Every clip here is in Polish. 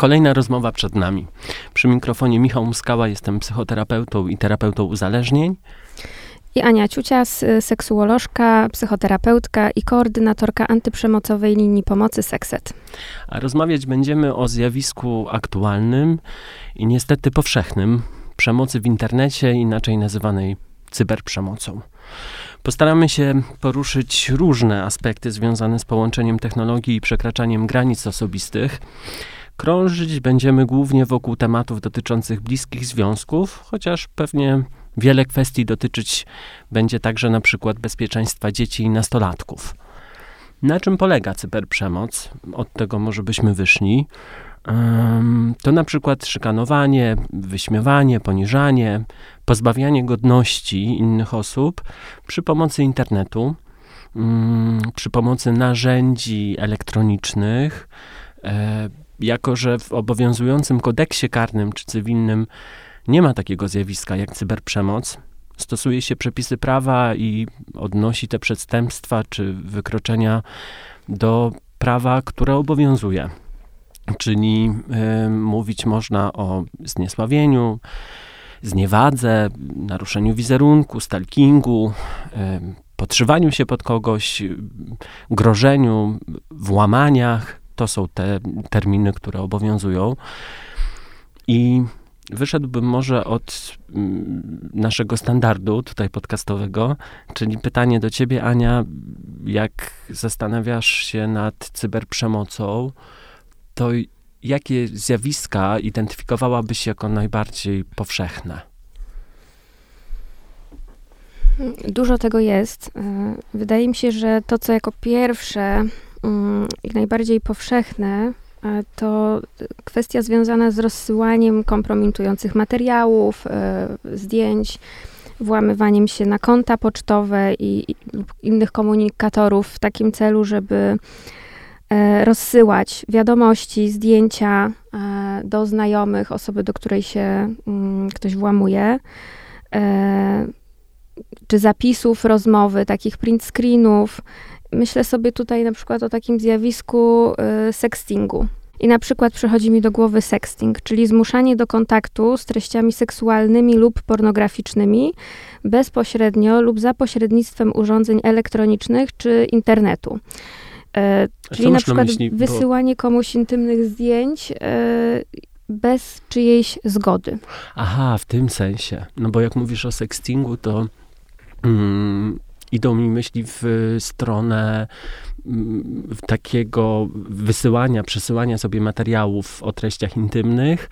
Kolejna rozmowa przed nami. Przy mikrofonie Michał Muskała, jestem psychoterapeutą i terapeutą uzależnień. I Ania Ciucias, seksuolożka, psychoterapeutka i koordynatorka antyprzemocowej linii pomocy Sekset. A rozmawiać będziemy o zjawisku aktualnym i niestety powszechnym przemocy w internecie, inaczej nazywanej cyberprzemocą. Postaramy się poruszyć różne aspekty związane z połączeniem technologii i przekraczaniem granic osobistych. Krążyć będziemy głównie wokół tematów dotyczących bliskich związków, chociaż pewnie wiele kwestii dotyczyć będzie także na przykład bezpieczeństwa dzieci i nastolatków. Na czym polega cyberprzemoc? Od tego może byśmy wyszli. To na przykład szykanowanie, wyśmiewanie, poniżanie, pozbawianie godności innych osób przy pomocy internetu, mm, przy pomocy narzędzi elektronicznych, e, jako że w obowiązującym kodeksie karnym czy cywilnym nie ma takiego zjawiska jak cyberprzemoc, stosuje się przepisy prawa i odnosi te przestępstwa czy wykroczenia do prawa, które obowiązuje. Czyli y, mówić można o zniesławieniu, zniewadze, naruszeniu wizerunku, stalkingu, y, podszywaniu się pod kogoś, grożeniu, włamaniach. To są te terminy, które obowiązują. I wyszedłbym może od mm, naszego standardu tutaj podcastowego, czyli pytanie do ciebie, Ania, jak zastanawiasz się nad cyberprzemocą, to jakie zjawiska identyfikowałabyś jako najbardziej powszechne? Dużo tego jest. Wydaje mi się, że to, co jako pierwsze mm, i najbardziej powszechne, e, to kwestia związana z rozsyłaniem kompromitujących materiałów, e, zdjęć, włamywaniem się na konta pocztowe i, i innych komunikatorów w takim celu, żeby E, rozsyłać wiadomości, zdjęcia do znajomych, osoby, do której się mm, ktoś włamuje, czy zapisów rozmowy, takich print screenów. Myślę sobie tutaj na przykład o takim zjawisku sextingu. I na przykład przychodzi mi do głowy sexting, czyli zmuszanie do kontaktu z treściami seksualnymi lub pornograficznymi bezpośrednio lub za pośrednictwem urządzeń elektronicznych czy internetu. E, czyli na przykład na myśli, wysyłanie bo... komuś intymnych zdjęć e, bez czyjejś zgody. Aha, w tym sensie. No bo jak mówisz o sextingu, to mm, idą mi myśli w stronę mm, takiego wysyłania, przesyłania sobie materiałów o treściach intymnych,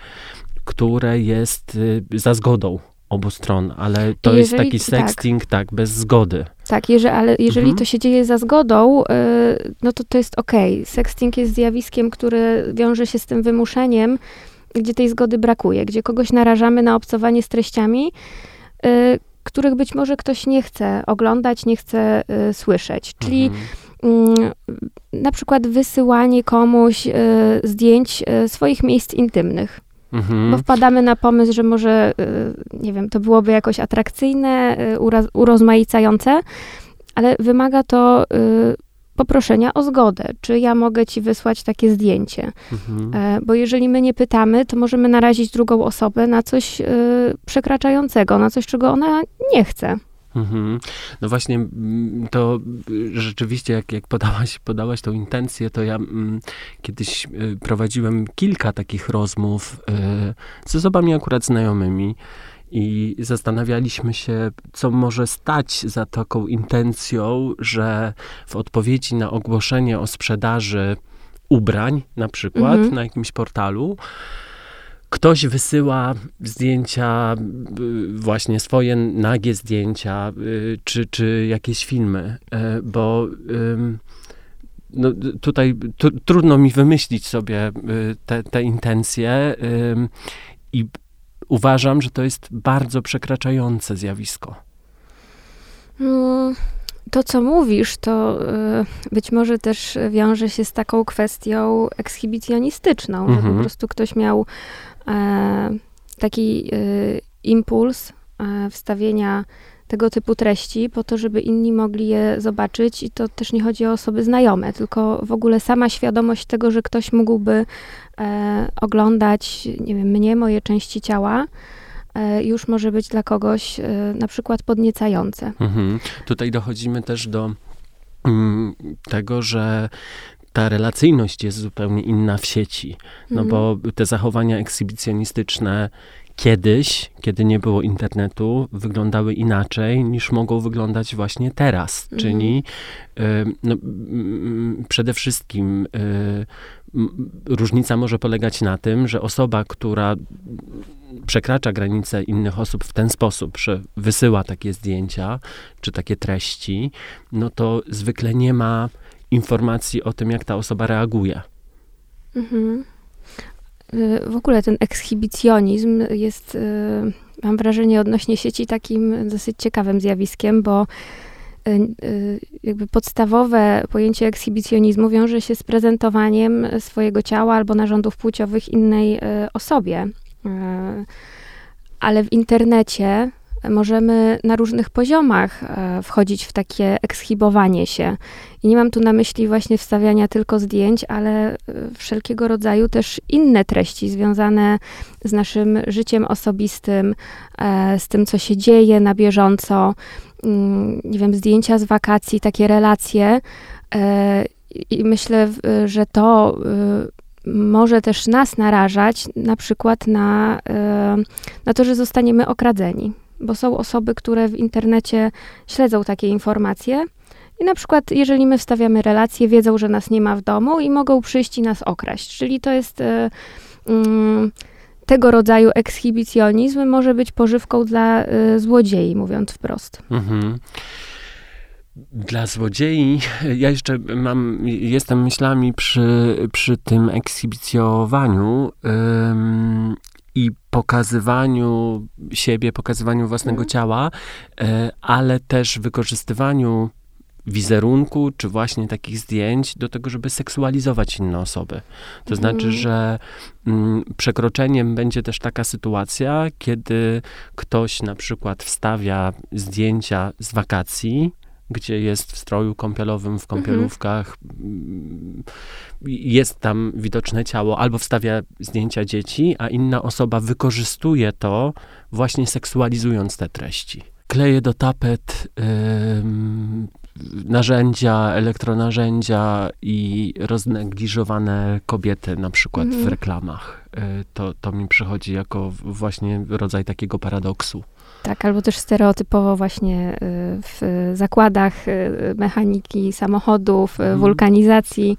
które jest y, za zgodą obu stron, ale to jeżeli, jest taki sexting, tak, tak bez zgody. Tak, jeżeli, ale jeżeli mhm. to się dzieje za zgodą, yy, no to to jest okej. Okay. Sexting jest zjawiskiem, które wiąże się z tym wymuszeniem, gdzie tej zgody brakuje, gdzie kogoś narażamy na obcowanie z treściami, yy, których być może ktoś nie chce oglądać, nie chce yy, słyszeć. Czyli mhm. Mm, na przykład wysyłanie komuś y, zdjęć y, swoich miejsc intymnych. Mhm. Bo wpadamy na pomysł, że może, y, nie wiem, to byłoby jakoś atrakcyjne, y, urozmaicające, ale wymaga to y, poproszenia o zgodę. Czy ja mogę ci wysłać takie zdjęcie? Mhm. E, bo jeżeli my nie pytamy, to możemy narazić drugą osobę na coś przekraczającego, na coś, czego ona nie chce. Mhm. No właśnie, to rzeczywiście, jak, jak podałaś, podałaś tą intencję, to ja mm, kiedyś y, prowadziłem kilka takich rozmów y, z osobami akurat znajomymi i zastanawialiśmy się, co może stać za taką intencją, że w odpowiedzi na ogłoszenie o sprzedaży ubrań, na przykład, mhm. na jakimś portalu, ktoś wysyła zdjęcia, y, właśnie swoje nagie zdjęcia, y, czy, czy jakieś filmy, e, bo no, tutaj trudno mi wymyślić sobie y, te, te intencje i uważam, że to jest bardzo przekraczające zjawisko. Mm, to, co mówisz, to być może też wiąże się z taką kwestią ekshibicjonistyczną, że po mhm. prostu ktoś miał E, taki e, impuls e, wstawienia tego typu treści po to, żeby inni mogli je zobaczyć i to też nie chodzi o osoby znajome, tylko w ogóle sama świadomość tego, że ktoś mógłby e, oglądać, nie wiem, mnie, moje części ciała, e, już może być dla kogoś e, na przykład podniecające. Mhm. Tutaj dochodzimy też do mm, tego, że ta relacyjność jest zupełnie inna w sieci. No mhm. bo te zachowania ekshibicjonistyczne kiedyś, kiedy nie było internetu, wyglądały inaczej niż mogą wyglądać właśnie teraz. Mhm. Czyli y, no, przede wszystkim y, różnica może polegać na tym, że osoba, która przekracza granice innych osób w ten sposób, że wysyła takie zdjęcia czy takie treści, no to zwykle nie ma informacji o tym, jak ta osoba reaguje. Mhm. Y, w ogóle ten ekshibicjonizm jest, y, mam wrażenie, odnośnie sieci takim dosyć ciekawym zjawiskiem, bo y, jakby podstawowe pojęcie ekshibicjonizmu wiąże się z prezentowaniem swojego ciała albo narządów płciowych innej osobie. Ale w internecie możemy na różnych poziomach e, wchodzić w takie ekshibowanie się. I nie mam tu na myśli właśnie wstawiania tylko zdjęć, ale e, wszelkiego rodzaju też inne treści związane z naszym życiem osobistym, e, z tym, co się dzieje na bieżąco. Mm, nie wiem, zdjęcia z wakacji, takie relacje. I myślę, że to może też nas narażać na przykład na, na to, że zostaniemy okradzeni bo są osoby, które w internecie śledzą takie informacje. I na przykład, jeżeli my wstawiamy relacje, wiedzą, że nas nie ma w domu i mogą przyjść i nas okraść. Czyli to jest y, y, tego rodzaju ekshibicjonizm, może być pożywką dla y, złodziei, mówiąc wprost. Mhm. Dla złodziei, ja jeszcze mam, jestem myślami przy, przy tym ekshibicjowaniu i pokazywaniu siebie, pokazywaniu własnego mhm. ciała, e, ale też wykorzystywaniu wizerunku, czy właśnie takich zdjęć do tego, żeby seksualizować inne osoby. To znaczy, mhm. że mm, przekroczeniem będzie też taka sytuacja, kiedy ktoś na przykład wstawia zdjęcia z wakacji, gdzie jest w stroju kąpielowym, w mhm. kąpielówkach, mhm. jest tam widoczne ciało, albo wstawia zdjęcia dzieci, a inna osoba wykorzystuje to, właśnie seksualizując te treści. Kleje do tapet narzędzia, elektronarzędzia i roznegliżowane kobiety, na przykład mhm. w reklamach. Y, to, to mi przychodzi jako właśnie rodzaj takiego paradoksu. Tak, albo też stereotypowo właśnie y, w zakładach y, mechaniki samochodów, mhm. wulkanizacji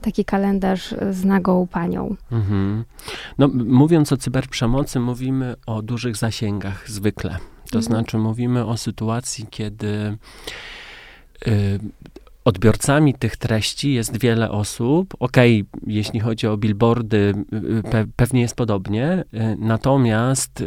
taki kalendarz z nagą panią. Mhm. No, mówiąc o cyberprzemocy, mówimy o dużych zasięgach zwykle. To mhm. znaczy, mówimy o sytuacji, kiedy y, odbiorcami tych treści jest wiele osób. Okej, okay, jeśli chodzi o billboardy, pe pewnie jest podobnie, natomiast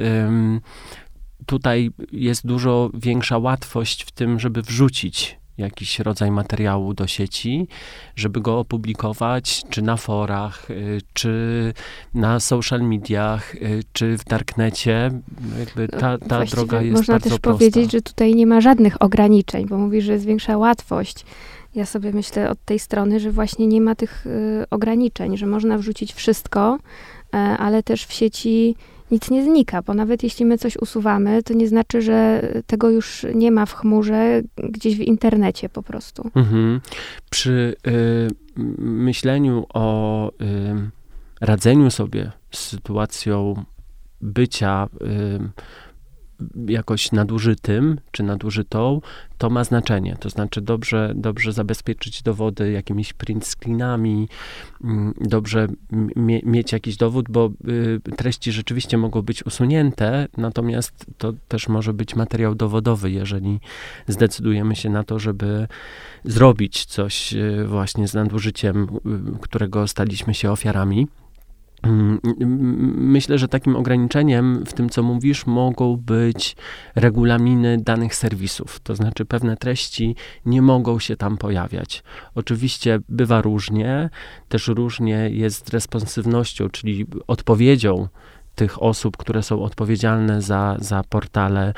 tutaj jest dużo większa łatwość w tym, żeby wrzucić jakiś rodzaj materiału do sieci, żeby go opublikować, czy na forach, y, czy na social mediach, y, czy w darknecie. Jakby ta, ta droga jest można bardzo też powiedzieć, że tutaj nie ma żadnych ograniczeń, bo mówisz, że jest większa łatwość. Ja sobie myślę od tej strony, że właśnie nie ma tych y, ograniczeń, że można wrzucić wszystko, y, ale też w sieci nic nie znika, bo nawet jeśli my coś usuwamy, to nie znaczy, że tego już nie ma w chmurze, gdzieś w internecie po prostu. Mhm. Przy y, myśleniu o y, radzeniu sobie z sytuacją bycia y, jakoś nadużytym czy nadużytą, to ma znaczenie. To znaczy dobrze, dobrze zabezpieczyć dowody jakimiś print screenami, mm, dobrze mie mieć jakiś dowód, bo y, treści rzeczywiście mogą być usunięte, natomiast to też może być materiał dowodowy, jeżeli zdecydujemy się na to, żeby zrobić coś y, właśnie z nadużyciem, y, którego staliśmy się ofiarami. Mm, myślę, że takim ograniczeniem w tym, co mówisz, mogą być regulaminy danych serwisów. To znaczy, pewne treści nie mogą się tam pojawiać. Oczywiście bywa różnie, też różnie jest responsywnością, czyli odpowiedzią tych osób, które są odpowiedzialne za, za portale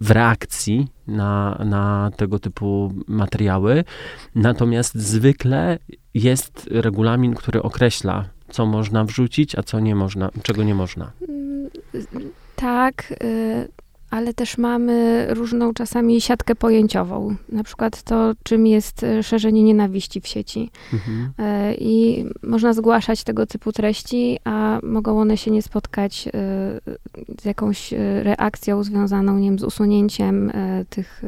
w reakcji na, na tego typu materiały. Natomiast zwykle jest regulamin, który określa, co można wrzucić, a co nie można, czego nie można. Tak. Y ale też mamy różną czasami siatkę pojęciową. Na przykład to, czym jest e, szerzenie nienawiści w sieci. Mhm. E, I można zgłaszać tego typu treści, a mogą one się nie spotkać z jakąś reakcją związaną, nie wiem, z usunięciem tych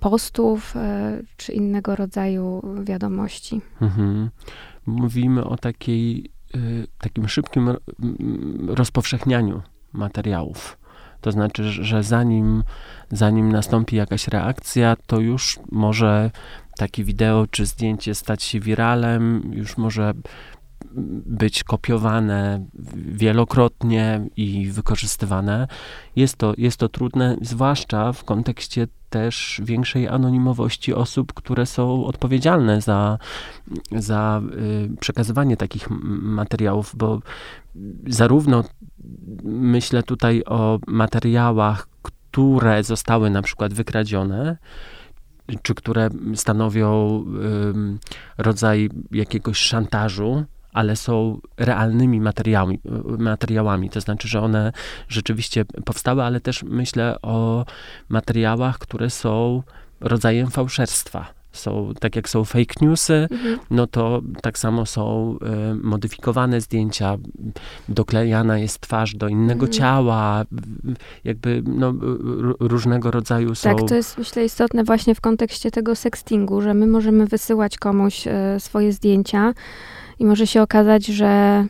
postów czy innego rodzaju wiadomości. Mhm. Mówimy o takiej, takim szybkim rozpowszechnianiu materiałów. To znaczy, że zanim, zanim nastąpi jakaś reakcja, to już może takie wideo czy zdjęcie stać się wiralem, już może być kopiowane wielokrotnie i wykorzystywane. Jest to, jest to trudne, zwłaszcza w kontekście też większej anonimowości osób, które są odpowiedzialne za, za y, przekazywanie takich materiałów, bo zarówno myślę tutaj o materiałach, które zostały na przykład wykradzione, czy które stanowią rodzaj jakiegoś szantażu, ale są realnymi materiałami, materiałami. To znaczy, że one rzeczywiście powstały, ale też myślę o materiałach, które są rodzajem fałszerstwa są, tak jak są fake newsy, mhm. no to tak samo są y, modyfikowane zdjęcia, doklejana jest twarz do innego mhm. ciała, jakby no, różnego rodzaju są. Tak, to jest myślę istotne właśnie w kontekście tego sextingu, że my możemy wysyłać komuś y, swoje zdjęcia i może się okazać, że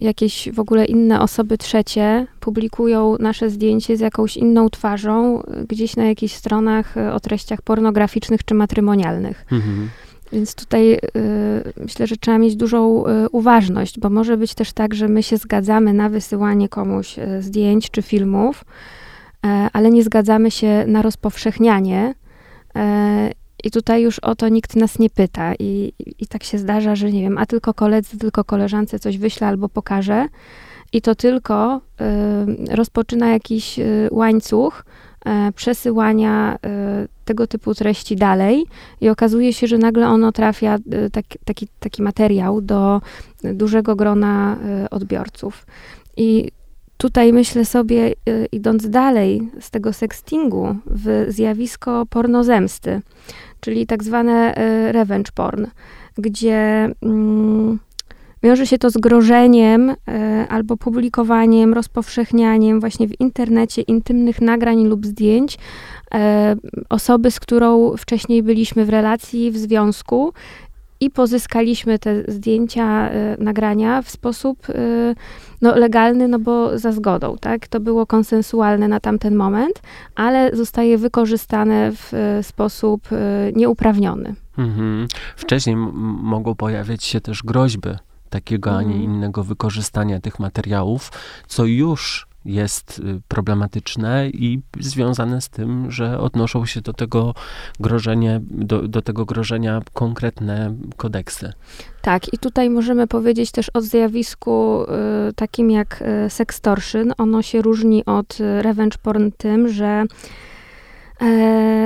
jakieś w ogóle inne osoby trzecie publikują nasze zdjęcie z jakąś inną twarzą gdzieś na jakichś stronach e, o treściach pornograficznych czy matrymonialnych. Mhm. Więc tutaj y, myślę, że trzeba mieć dużą y, uważność, bo może być też tak, że my się zgadzamy na wysyłanie komuś y, zdjęć czy filmów, ale nie zgadzamy się na rozpowszechnianie i tutaj już o to nikt nas nie pyta. I, I tak się zdarza, że nie wiem, a tylko koledzy, tylko koleżance coś wyśle albo pokaże. I to tylko y, rozpoczyna jakiś y, łańcuch y, przesyłania y, tego typu treści dalej. I okazuje się, że nagle ono trafia, y, tak, taki, taki materiał, do dużego grona y, odbiorców. I tutaj myślę sobie, idąc dalej z tego sextingu, w zjawisko pornozemsty czyli tak zwane e, revenge porn, gdzie mm, wiąże się to z grożeniem e, albo publikowaniem, rozpowszechnianiem właśnie w internecie intymnych nagrań lub zdjęć e, osoby, z którą wcześniej byliśmy w relacji, w związku i pozyskaliśmy te zdjęcia, y, nagrania w sposób y, no, legalny, no bo za zgodą, tak? To było konsensualne na tamten moment, ale zostaje wykorzystane w y, sposób nieuprawniony. Mhm. Wcześniej mogą pojawiać się też groźby takiego, a nie mhm. innego wykorzystania tych materiałów, co już jest y, problematyczne i związane z tym, że odnoszą się do tego grożenia, do, do tego grożenia konkretne kodeksy. Tak, i tutaj możemy powiedzieć też o zjawisku y, takim jak y, sextortion. Ono się różni od y, revenge porn tym, że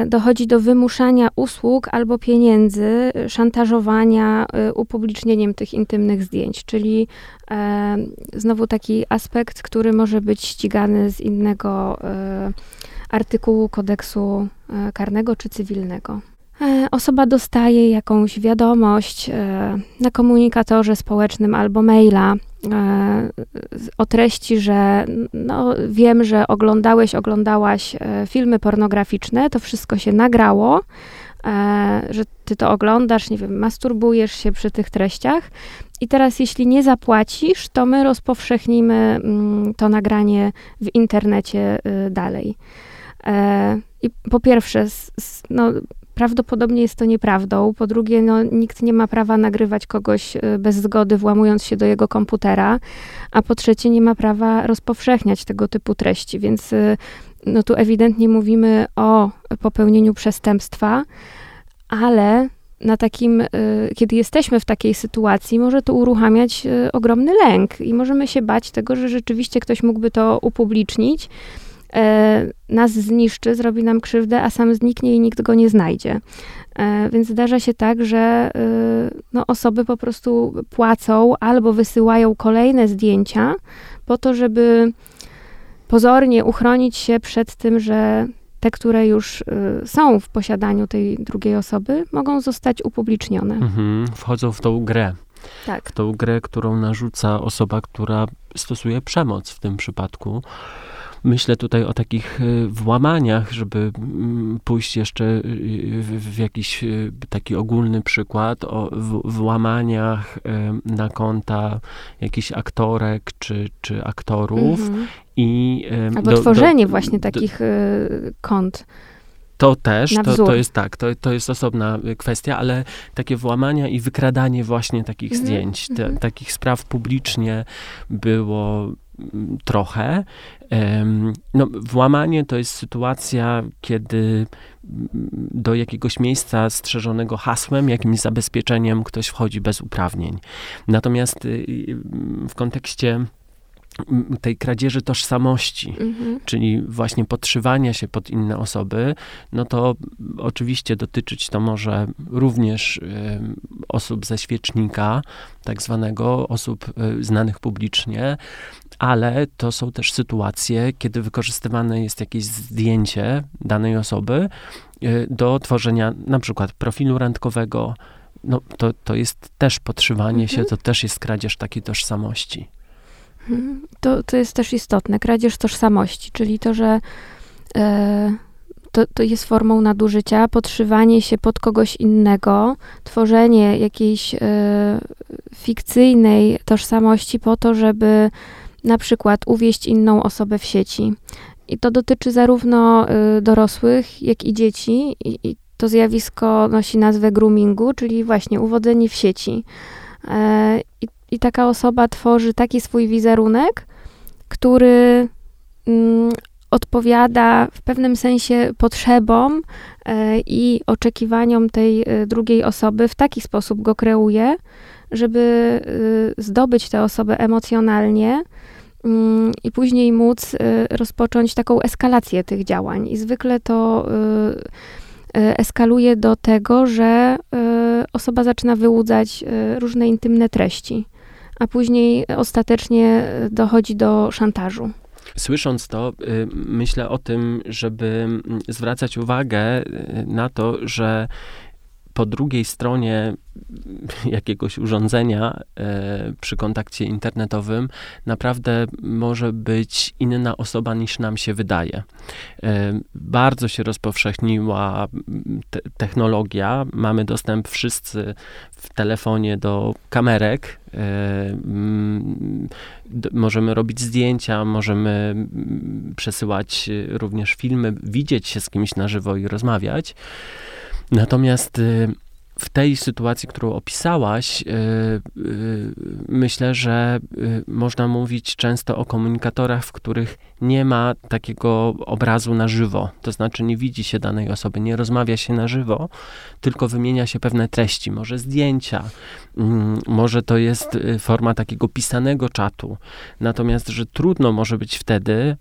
dochodzi do wymuszania usług albo pieniędzy, szantażowania e, upublicznieniem tych intymnych zdjęć, czyli e, znowu taki aspekt, który może być ścigany z innego artykułu kodeksu karnego czy cywilnego. Osoba dostaje jakąś wiadomość na komunikatorze społecznym albo maila E, o treści, że no, wiem, że oglądałeś, oglądałaś e, filmy pornograficzne, to wszystko się nagrało, e, że ty to oglądasz, nie wiem, masturbujesz się przy tych treściach. I teraz, jeśli nie zapłacisz, to my rozpowszechnimy mm, to nagranie w internecie y, dalej. I po pierwsze, no, prawdopodobnie jest to nieprawdą. Po drugie, no, nikt nie ma prawa nagrywać kogoś y, bez zgody, włamując się do jego komputera. A po trzecie, nie ma prawa rozpowszechniać tego typu treści. Więc y, no, tu ewidentnie mówimy o popełnieniu przestępstwa, ale na takim, y, kiedy jesteśmy w takiej sytuacji, może to uruchamiać ogromny lęk i możemy się bać tego, że rzeczywiście ktoś mógłby to upublicznić nas zniszczy, zrobi nam krzywdę, a sam zniknie i nikt go nie znajdzie. E, więc zdarza się tak, że e, no, osoby po prostu płacą albo wysyłają kolejne zdjęcia po to, żeby pozornie uchronić się przed tym, że te, które już y, są w posiadaniu tej drugiej osoby, mogą zostać upublicznione. Mhm, wchodzą w tą grę. Tak. W tą grę, którą narzuca osoba, która stosuje przemoc w tym przypadku. Myślę tutaj o takich y, włamaniach, żeby mm, pójść jeszcze y, w, jakiś y, taki ogólny przykład, o włamaniach na konta jakichś aktorek czy, czy aktorów. Mhm. I, Albo do, tworzenie do, właśnie takich do, kont. To też, to, to jest tak, to, to jest osobna kwestia, ale takie włamania i wykradanie właśnie takich mhm. zdjęć, te, mhm. takich spraw publicznie było trochę. No, włamanie to jest sytuacja, kiedy do jakiegoś miejsca strzeżonego hasłem, jakimś zabezpieczeniem ktoś wchodzi bez uprawnień. Natomiast y, y, w kontekście tej kradzieży tożsamości, mhm. czyli właśnie podszywania się pod inne osoby, no to oczywiście dotyczyć to może również y, osób ze świecznika, tak zwanego, osób y, znanych publicznie, ale to są też sytuacje, kiedy wykorzystywane jest jakieś zdjęcie danej osoby y, do tworzenia na przykład profilu randkowego. No, to, to jest też podszywanie mhm. się, to też jest kradzież takiej tożsamości. To, to jest też istotne, kradzież tożsamości, czyli to, że e, to, to jest formą nadużycia, podszywanie się pod kogoś innego, tworzenie jakiejś e, fikcyjnej tożsamości po to, żeby na przykład uwieść inną osobę w sieci. I to dotyczy zarówno e, dorosłych, jak i dzieci. I, to zjawisko nosi nazwę groomingu, czyli właśnie uwodzenie w sieci. E, I i taka osoba tworzy taki swój wizerunek, który mm, odpowiada w pewnym sensie potrzebom e, i oczekiwaniom tej e, drugiej osoby, w taki sposób go kreuje, żeby e, zdobyć tę osobę emocjonalnie mm, i później móc e, rozpocząć taką eskalację tych działań. I zwykle to e, eskaluje do tego, że osoba zaczyna wyłudzać różne intymne treści a później ostatecznie dochodzi do szantażu. Słysząc to, y, myślę o tym, żeby mm, zwracać uwagę y, na to, że po drugiej stronie jakiegoś urządzenia e, przy kontakcie internetowym naprawdę może być inna osoba niż nam się wydaje. E, bardzo się rozpowszechniła te technologia. Mamy dostęp wszyscy w telefonie do kamerek. E, możemy robić zdjęcia, możemy przesyłać również filmy, widzieć się z kimś na żywo i rozmawiać. Natomiast y, w tej sytuacji, którą opisałaś, y, y, myślę, że można mówić często o komunikatorach, w których nie ma takiego obrazu na żywo. To znaczy nie widzi się danej osoby, nie rozmawia się na żywo, tylko wymienia się pewne treści, może zdjęcia, mm, może to jest forma takiego pisanego czatu. Natomiast, że trudno może być wtedy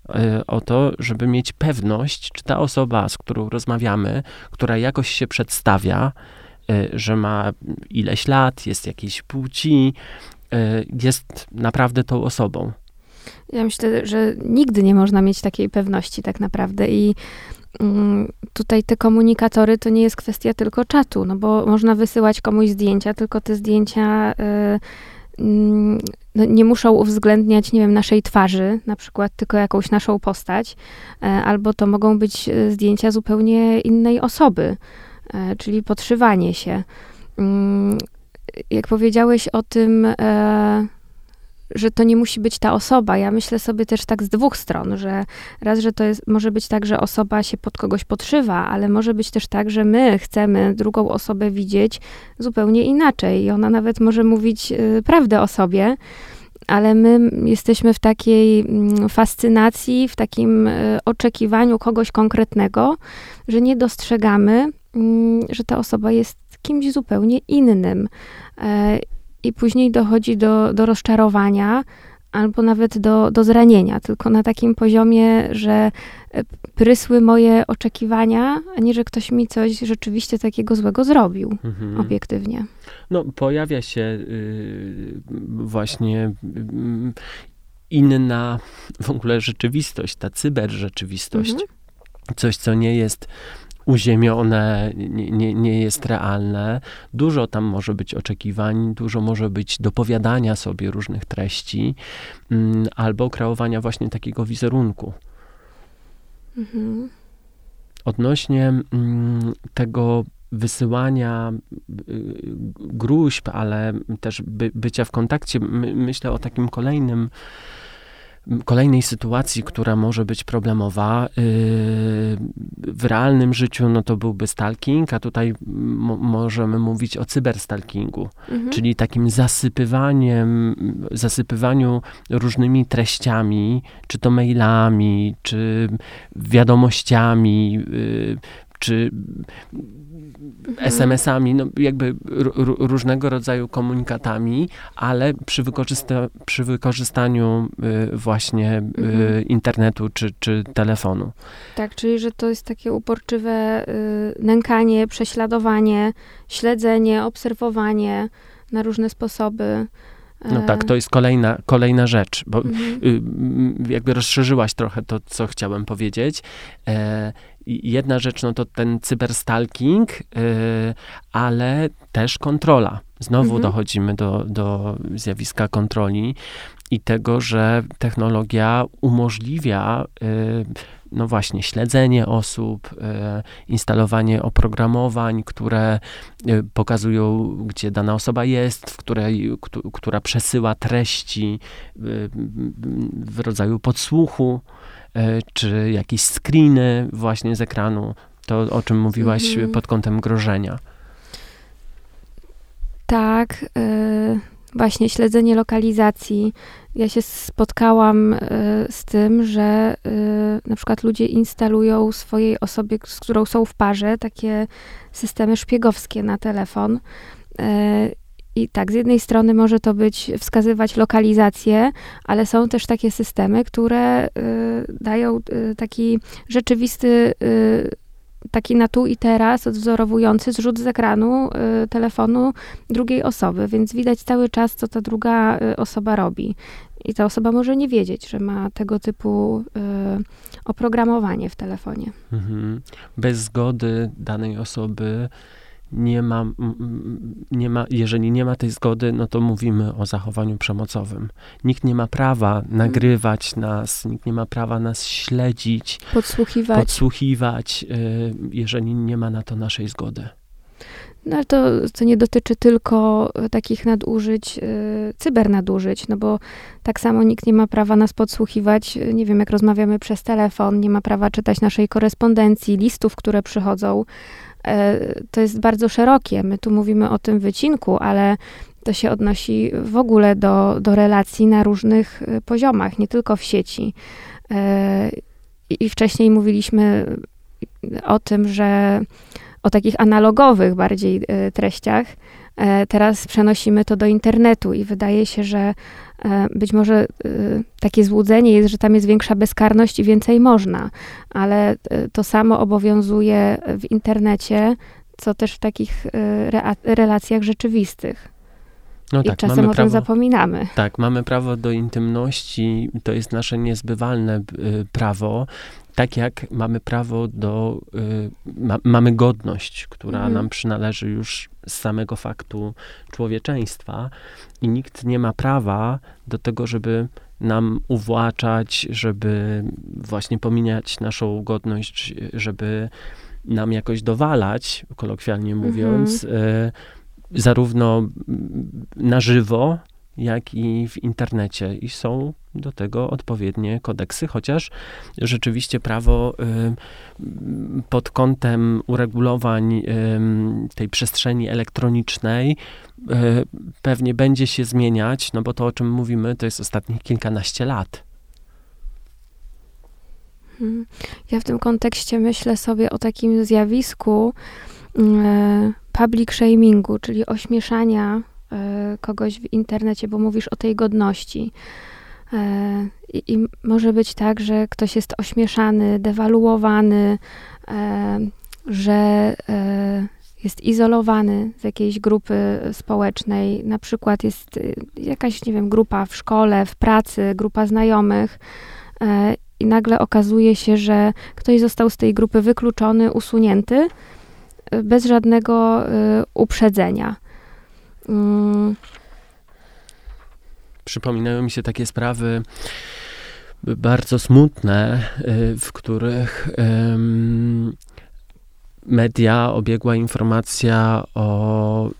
o to, żeby mieć pewność, czy ta osoba, z którą rozmawiamy, która jakoś się przedstawia, że ma ileś lat, jest jakiejś płci, e, jest naprawdę tą osobą. Ja myślę, że nigdy nie można mieć takiej pewności tak naprawdę i mm, tutaj te komunikatory to nie jest kwestia tylko czatu, no bo można wysyłać komuś zdjęcia, tylko te zdjęcia y, no, nie muszą uwzględniać, nie wiem, naszej twarzy, na przykład tylko jakąś naszą postać, albo to mogą być zdjęcia zupełnie innej osoby. E, czyli podszywanie się. Mm, jak powiedziałeś o tym, e, że to nie musi być ta osoba. Ja myślę sobie też tak z dwóch stron, że raz, że to jest, może być tak, że osoba się pod kogoś podszywa, ale może być też tak, że my chcemy drugą osobę widzieć zupełnie inaczej i ona nawet może mówić y, prawdę o sobie, ale my jesteśmy w takiej mm, fascynacji, w takim oczekiwaniu kogoś konkretnego, że nie dostrzegamy że ta osoba jest kimś zupełnie innym. E, I później dochodzi do, do rozczarowania, albo nawet do, do zranienia, tylko na takim poziomie, że e, prysły moje oczekiwania, a nie, że ktoś mi coś rzeczywiście takiego złego zrobił, mhm. obiektywnie. No, pojawia się y, właśnie y, inna w ogóle rzeczywistość, ta cyberrzeczywistość. Mhm. Coś, co nie jest uziemione, nie, nie, nie, jest realne. Dużo tam może być oczekiwań, dużo może być dopowiadania sobie różnych treści, mm, albo kreowania właśnie takiego wizerunku. Mhm. Odnośnie mm, tego wysyłania y, gruźb, ale też by, bycia w kontakcie, my, myślę o takim kolejnym kolejnej sytuacji, która może być problemowa. Yy, w realnym życiu no to byłby stalking, a tutaj możemy mówić o cyberstalkingu, mhm. czyli takim zasypywaniem, zasypywaniu różnymi treściami, czy to mailami, czy wiadomościami, yy, czy. SMS-ami, no jakby różnego rodzaju komunikatami, ale przy, wykorzysta przy wykorzystaniu y, właśnie y, mhm. internetu czy, czy telefonu. Tak, czyli że to jest takie uporczywe y, nękanie, prześladowanie, śledzenie, obserwowanie na różne sposoby. No tak, to jest kolejna, kolejna rzecz, bo mhm. jakby rozszerzyłaś trochę to, co chciałem powiedzieć. E, jedna rzecz, no to ten cyberstalking, y, ale też kontrola. Znowu mhm. dochodzimy do, do zjawiska kontroli i tego, że technologia umożliwia y, no właśnie, śledzenie osób, e, instalowanie oprogramowań, które pokazują, gdzie dana osoba jest, w której, która przesyła treści w rodzaju podsłuchu, czy jakieś screeny właśnie z ekranu. To, o czym mówiłaś mhm. pod kątem grożenia. Tak. Y właśnie śledzenie lokalizacji. Ja się spotkałam e, z tym, że e, na przykład ludzie instalują swojej osobie, z którą są w parze, takie systemy szpiegowskie na telefon. I tak, z jednej strony może to być wskazywać lokalizację, ale są też takie systemy, które dają taki rzeczywisty taki na tu i teraz odwzorowujący zrzut z ekranu y, telefonu drugiej osoby, więc widać cały czas, co ta druga y, osoba robi. I ta osoba może nie wiedzieć, że ma tego typu y, oprogramowanie w telefonie. Mhm. Bez zgody danej osoby nie ma, nie ma, jeżeli nie ma tej zgody, no to mówimy o zachowaniu przemocowym. Nikt nie ma prawa nagrywać nas, nikt nie ma prawa nas śledzić, podsłuchiwać, podsłuchiwać y, jeżeli nie ma na to naszej zgody. No ale to, to nie dotyczy tylko takich nadużyć, yy, cybernadużyć, no bo tak samo nikt nie ma prawa nas podsłuchiwać, nie wiem, jak rozmawiamy przez telefon, nie ma prawa czytać naszej korespondencji, listów, które przychodzą. To jest bardzo szerokie. My tu mówimy o tym wycinku, ale to się odnosi w ogóle do, do relacji na różnych poziomach, nie tylko w sieci. I wcześniej mówiliśmy o tym, że o takich analogowych bardziej e, treściach. E, teraz przenosimy to do internetu i wydaje się, że e, być może takie złudzenie jest, że tam jest większa bezkarność i więcej można, ale to samo obowiązuje w internecie, co też w takich relacjach rzeczywistych. No I tak, czasem o prawo, tym zapominamy. Tak, mamy prawo do intymności, to jest nasze niezbywalne prawo tak jak mamy prawo do, y, ma, mamy godność, która mhm. nam przynależy już z samego faktu człowieczeństwa i nikt nie ma prawa do tego, żeby nam uwłaczać, żeby właśnie pominiać naszą godność, żeby nam jakoś dowalać, kolokwialnie mówiąc, mhm. Zarówno na żywo, jak i w internecie. I są do tego odpowiednie kodeksy, chociaż rzeczywiście prawo y, pod kątem uregulowań y, tej przestrzeni elektronicznej y, pewnie będzie się zmieniać, no bo to, o czym mówimy, to jest ostatnich kilkanaście lat. Hmm. Ja w tym kontekście myślę sobie o takim zjawisku public shamingu, czyli ośmieszania kogoś w internecie, bo mówisz o tej godności. E, I, I, może być tak, że ktoś jest ośmieszany, dewaluowany, e, że e, jest izolowany z jakiejś grupy społecznej. Na przykład jest jakaś, nie wiem, grupa w szkole, w pracy, grupa znajomych. I nagle okazuje się, że ktoś został z tej grupy wykluczony, usunięty, bez żadnego uprzedzenia. Mm, przypominają mi się takie sprawy bardzo smutne, y, w których media obiegła informacja o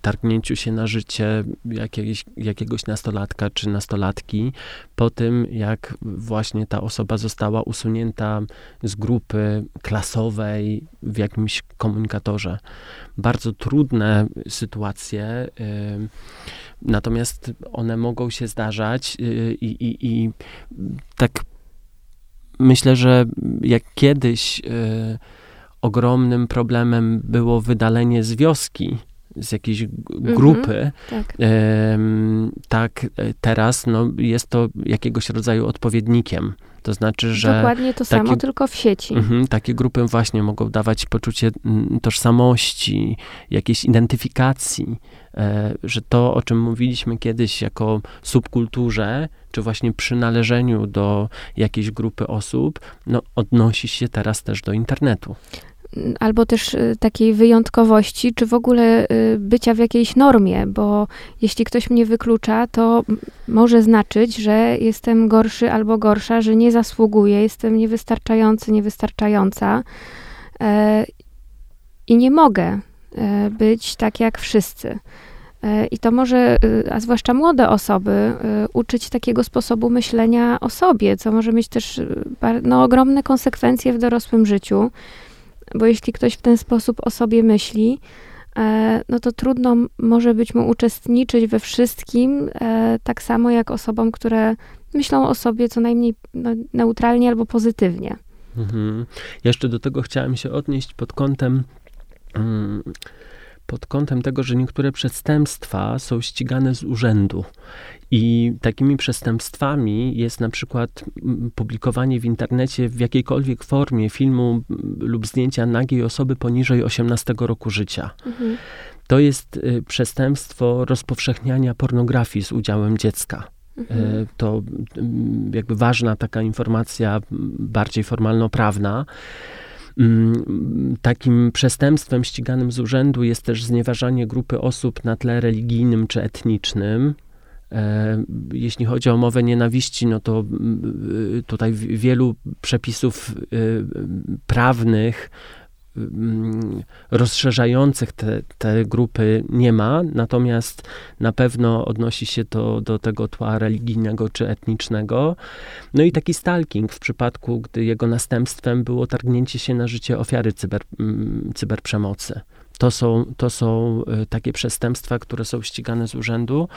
targnięciu się na życie jakiegoś, jakiegoś nastolatka czy nastolatki po tym, jak właśnie ta osoba została usunięta z grupy klasowej w jakimś komunikatorze. Bardzo trudne sytuacje. Natomiast one mogą się zdarzać y, i, i, tak myślę, że jak kiedyś y, ogromnym problemem było wydalenie z wioski, z jakiejś mhm, grupy, tak. tak teraz no, jest to jakiegoś rodzaju odpowiednikiem. To znaczy, że. Dokładnie to takie, samo, tylko w sieci. Mhm, takie grupy właśnie mogą dawać poczucie mm, tożsamości, jakiejś identyfikacji, e, że to, o czym mówiliśmy kiedyś jako subkulturze, czy właśnie przynależeniu do jakiejś grupy osób, no, odnosi się teraz też do internetu albo też y, takiej wyjątkowości, czy w ogóle y, bycia w jakiejś normie, bo jeśli ktoś mnie wyklucza, to może znaczyć, że jestem gorszy albo gorsza, że nie zasługuję, jestem niewystarczający, niewystarczająca e, i nie mogę e, być tak jak wszyscy. E, I to może, y, a zwłaszcza młode osoby, uczyć takiego sposobu myślenia o sobie, co może mieć też no, ogromne konsekwencje w dorosłym życiu bo jeśli ktoś w ten sposób o sobie myśli, e, no to trudno może być mu uczestniczyć we wszystkim, e, tak samo jak osobom, które myślą o sobie co najmniej no, neutralnie albo pozytywnie. Mhm. Jeszcze do tego chciałem się odnieść pod kątem. Mm, pod kątem tego, że niektóre przestępstwa są ścigane z urzędu. I takimi przestępstwami jest na przykład publikowanie w internecie w jakiejkolwiek formie filmu lub zdjęcia nagiej osoby poniżej 18 roku życia. Mhm. To jest y, przestępstwo rozpowszechniania pornografii z udziałem dziecka. Mhm. Y, to jakby ważna taka informacja, bardziej formalno-prawna. Mm, takim przestępstwem ściganym z urzędu jest też znieważanie grupy osób na tle religijnym czy etnicznym. E, jeśli chodzi o mowę nienawiści, no to mm, tutaj wielu przepisów y, prawnych mm, rozszerzających te, te grupy nie ma, natomiast na pewno odnosi się to do tego tła religijnego czy etnicznego. No i taki stalking w przypadku, gdy jego następstwem było targnięcie się na życie ofiary cyber, mm, cyberprzemocy. To są, to są y, takie przestępstwa, które są ścigane z urzędu.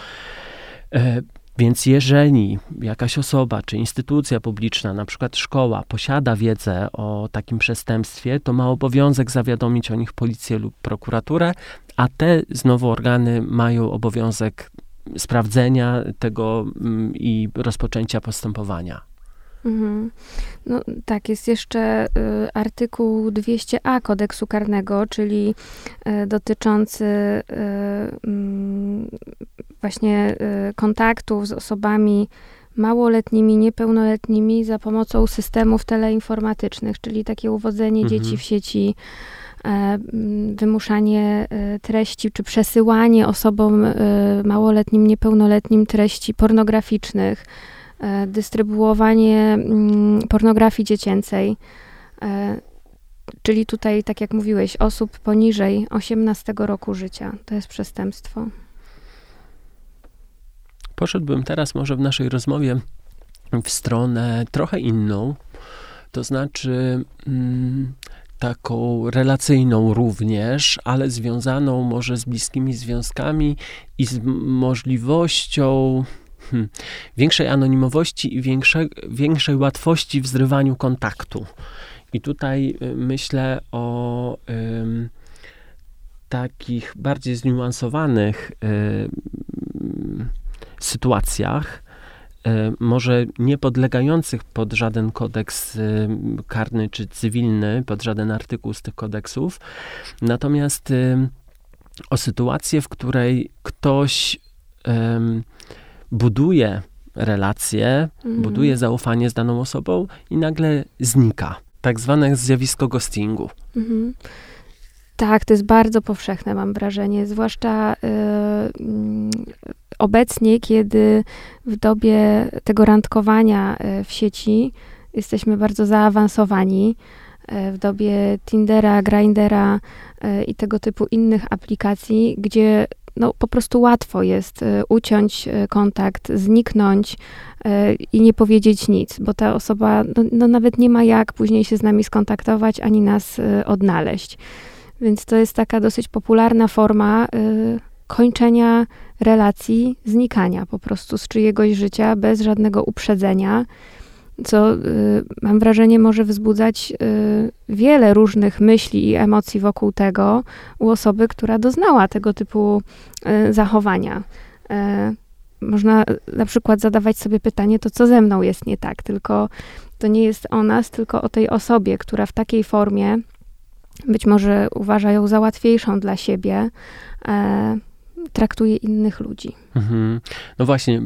Więc jeżeli jakaś osoba czy instytucja publiczna, na przykład szkoła, posiada wiedzę o takim przestępstwie, to ma obowiązek zawiadomić o nich policję lub prokuraturę, a te znowu organy mają obowiązek sprawdzenia tego mm, i rozpoczęcia postępowania. Mhm. No tak, jest jeszcze y, artykuł 200a kodeksu karnego, czyli y, dotyczący y, mm, właśnie y, kontaktów z osobami małoletnimi, niepełnoletnimi za pomocą systemów teleinformatycznych, czyli takie uwodzenie mhm. dzieci w sieci, e, mm, wymuszanie e, treści, czy przesyłanie osobom e, małoletnim, niepełnoletnim treści pornograficznych, dystrybuowanie mm, pornografii dziecięcej. Czyli tutaj, tak jak mówiłeś, osób poniżej 18 roku życia. To jest przestępstwo. Poszedłbym teraz może w naszej rozmowie w stronę trochę inną, to znaczy mm, taką relacyjną również, ale związaną może z bliskimi związkami i z możliwością hmm, większej anonimowości i większe, większej łatwości w zrywaniu kontaktu. I tutaj y, myślę o y, takich bardziej zniuansowanych y, sytuacjach, może nie podlegających pod żaden kodeks karny czy cywilny, pod żaden artykuł z tych kodeksów, natomiast o sytuację, w której ktoś buduje relacje, mhm. buduje zaufanie z daną osobą i nagle znika. Tak zwane zjawisko ghostingu. Mhm. Tak, to jest bardzo powszechne, mam wrażenie, zwłaszcza y, obecnie, kiedy w dobie tego randkowania y, w sieci jesteśmy bardzo zaawansowani. Y, w dobie Tindera, Grindera i tego typu innych aplikacji, gdzie no, po prostu łatwo jest y, uciąć y, kontakt, zniknąć y, i nie powiedzieć nic, bo ta osoba no, no, nawet nie ma jak później się z nami skontaktować ani nas odnaleźć. Więc to jest taka dosyć popularna forma kończenia relacji, znikania po prostu z czyjegoś życia bez żadnego uprzedzenia co y, mam wrażenie może wzbudzać y, wiele różnych myśli i emocji wokół tego u osoby, która doznała tego typu y, zachowania. Można na przykład zadawać sobie pytanie, to co ze mną jest nie tak, tylko to nie jest o nas, tylko o tej osobie, która w takiej formie być może uważa ją za łatwiejszą dla siebie traktuje innych ludzi. Mhm. No właśnie,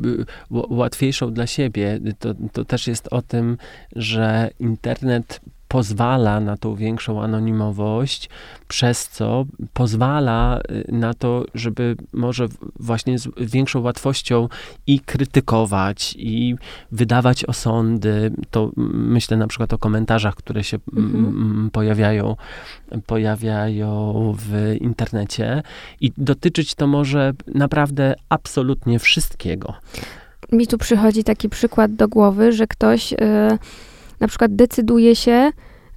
łatwiejszą dla siebie. To, to też jest o tym, że internet pozwala na tą większą anonimowość, przez co pozwala y, na to, żeby może właśnie z większą łatwością i krytykować, i wydawać osądy. To myślę na przykład o komentarzach, które się mhm. pojawiają, pojawiają w internecie i dotyczyć to może naprawdę absolutnie wszystkiego. Mi tu przychodzi taki przykład do głowy, że ktoś. Yy na przykład decyduje się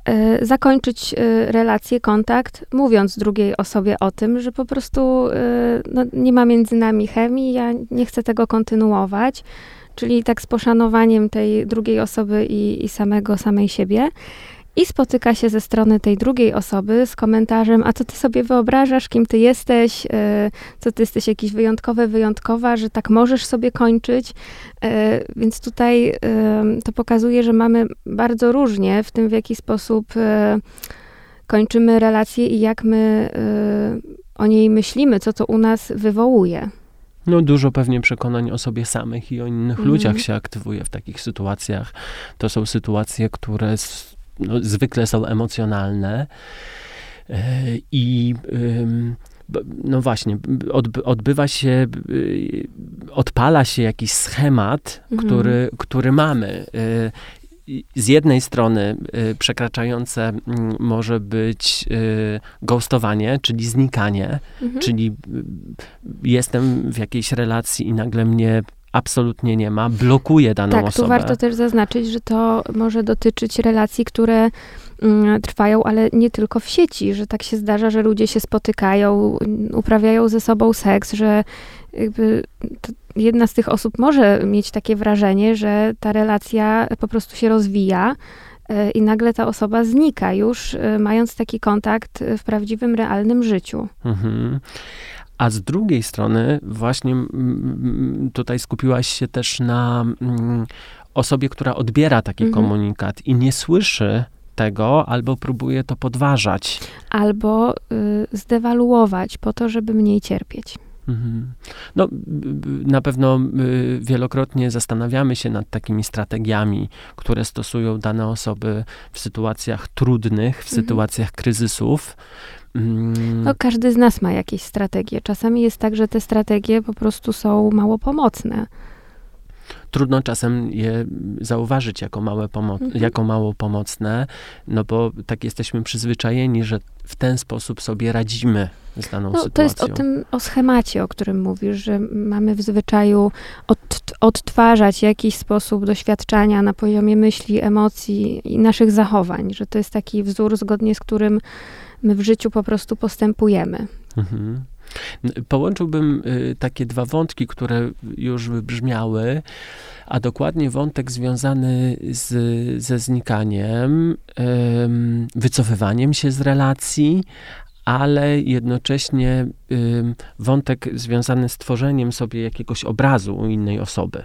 e, zakończyć e, relację, kontakt, mówiąc drugiej osobie o tym, że po prostu e, no, nie ma między nami chemii, ja nie chcę tego kontynuować, czyli tak z poszanowaniem tej drugiej osoby i, i samego, samej siebie i spotyka się ze strony tej drugiej osoby z komentarzem, a co ty sobie wyobrażasz, kim ty jesteś, e, co ty jesteś jakiś wyjątkowy, wyjątkowa, że tak możesz sobie kończyć. E, więc tutaj to pokazuje, że mamy bardzo różnie w tym, w jaki sposób kończymy relacje i jak my o niej myślimy, co to u nas wywołuje. No, dużo pewnie przekonań o sobie samych i o innych mm. ludziach się aktywuje w takich sytuacjach. To są sytuacje, które no, zwykle są emocjonalne e, i no właśnie, odbywa się, y, odpala się jakiś schemat, mhm. który, który mamy. E, z jednej strony y, przekraczające może być y, ghostowanie, czyli znikanie, mhm. czyli jestem w jakiejś relacji i nagle mnie absolutnie nie ma, blokuje daną tak, osobę. Tak, tu warto też zaznaczyć, że to może dotyczyć relacji, które mm, trwają, ale nie tylko w sieci, że tak się zdarza, że ludzie się spotykają, uprawiają ze sobą seks, że jakby jedna z tych osób może mieć takie wrażenie, że ta relacja po prostu się rozwija e, i nagle ta osoba znika już, e, mając taki kontakt w prawdziwym, realnym życiu. Mhm. A z drugiej strony, właśnie tutaj skupiłaś się też na osobie, która odbiera taki mhm. komunikat i nie słyszy tego, albo próbuje to podważać. Albo y, zdewaluować po to, żeby mniej cierpieć. Mhm. No, na pewno y, wielokrotnie zastanawiamy się nad takimi strategiami, które stosują dane osoby w sytuacjach trudnych, w mhm. sytuacjach kryzysów. Mm. No, każdy z nas ma jakieś strategie. Czasami jest tak, że te strategie po prostu są mało pomocne. Trudno czasem je zauważyć jako, małe pomo- mhm. jako mało pomocne, no bo tak jesteśmy przyzwyczajeni, że w ten sposób sobie radzimy z daną no, sytuacją. To jest o tym, o schemacie, o którym mówisz, że mamy w zwyczaju od, odtwarzać jakiś sposób doświadczania na poziomie myśli, emocji i naszych zachowań, że to jest taki wzór, zgodnie z którym my w życiu po prostu postępujemy. Mhm. Połączyłbym y, takie dwa wątki, które już wybrzmiały, a dokładnie wątek związany z, ze znikaniem, wycofywaniem się z relacji, ale jednocześnie wątek związany z tworzeniem sobie jakiegoś obrazu u innej osoby.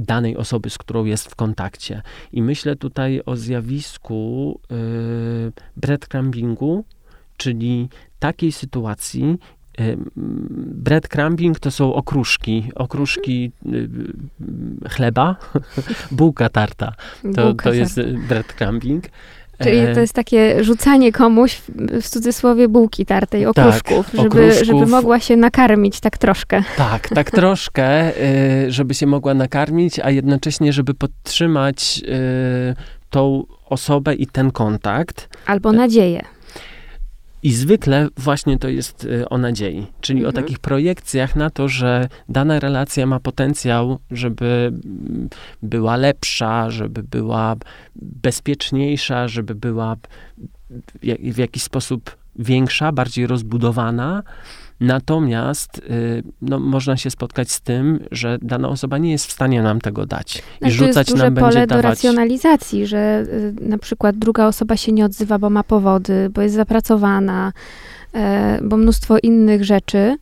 Danej osoby, z którą jest w kontakcie. I myślę tutaj o zjawisku yy, breadcrumbingu, czyli takiej sytuacji, breadcrumbing to są okruszki, okruszki y, chleba, bułka tarta. To, bułka to jest breadcrumbing. Czyli e, to jest takie rzucanie komuś, w cudzysłowie, bułki tartej, tak, okruszków, tak, żeby, okruszków. żeby mogła się nakarmić tak troszkę. Tak, tak troszkę, y, żeby się mogła nakarmić, a jednocześnie, żeby podtrzymać y, tą osobę i ten kontakt. Albo nadzieję. I zwykle właśnie to jest y, o nadziei, czyli mhm. o takich projekcjach na to, że dana relacja ma potencjał, żeby mm, była lepsza, żeby była bezpieczniejsza, żeby była w jakiś sposób większa, bardziej rozbudowana. Natomiast y, no, można się spotkać z tym, że dana osoba nie jest w stanie nam tego dać. I znaczy, rzucać jest duże nam pole będzie do dawać... racjonalizacji, że y, na przykład druga osoba się nie odzywa, bo ma powody, bo jest zapracowana, e, bo mnóstwo innych rzeczy.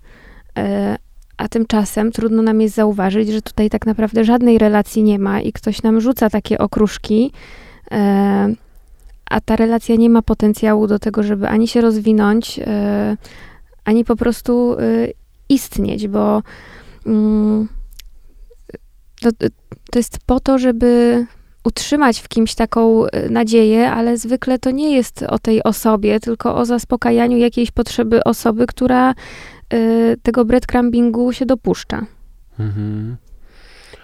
E, a tymczasem trudno nam jest zauważyć, że tutaj tak naprawdę żadnej relacji nie ma i ktoś nam rzuca takie okruszki, e, a ta relacja nie ma potencjału do tego, żeby ani się rozwinąć, ani po prostu y, istnieć, bo mm, to, to jest po to, żeby utrzymać w kimś taką y, nadzieję, ale zwykle to nie jest o tej osobie, tylko o zaspokajaniu jakiejś potrzeby osoby, która y, tego breadcrumbingu się dopuszcza. Mhm.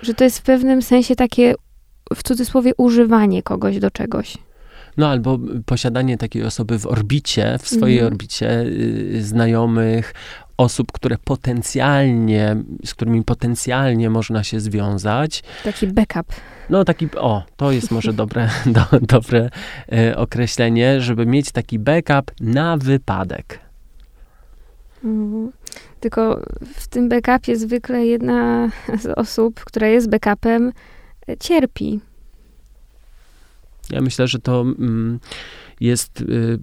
Że to jest w pewnym sensie takie, w cudzysłowie, używanie kogoś do czegoś. No albo posiadanie takiej osoby w orbicie, w swojej mm. orbicie y, znajomych, osób, które potencjalnie, z którymi potencjalnie można się związać. Taki backup. No taki, o, to jest może dobre, do, dobre e, określenie, żeby mieć taki backup na wypadek. Mhm. Tylko w tym backupie zwykle jedna z osób, która jest backupem, cierpi. Ja myślę, że to mm, jest y,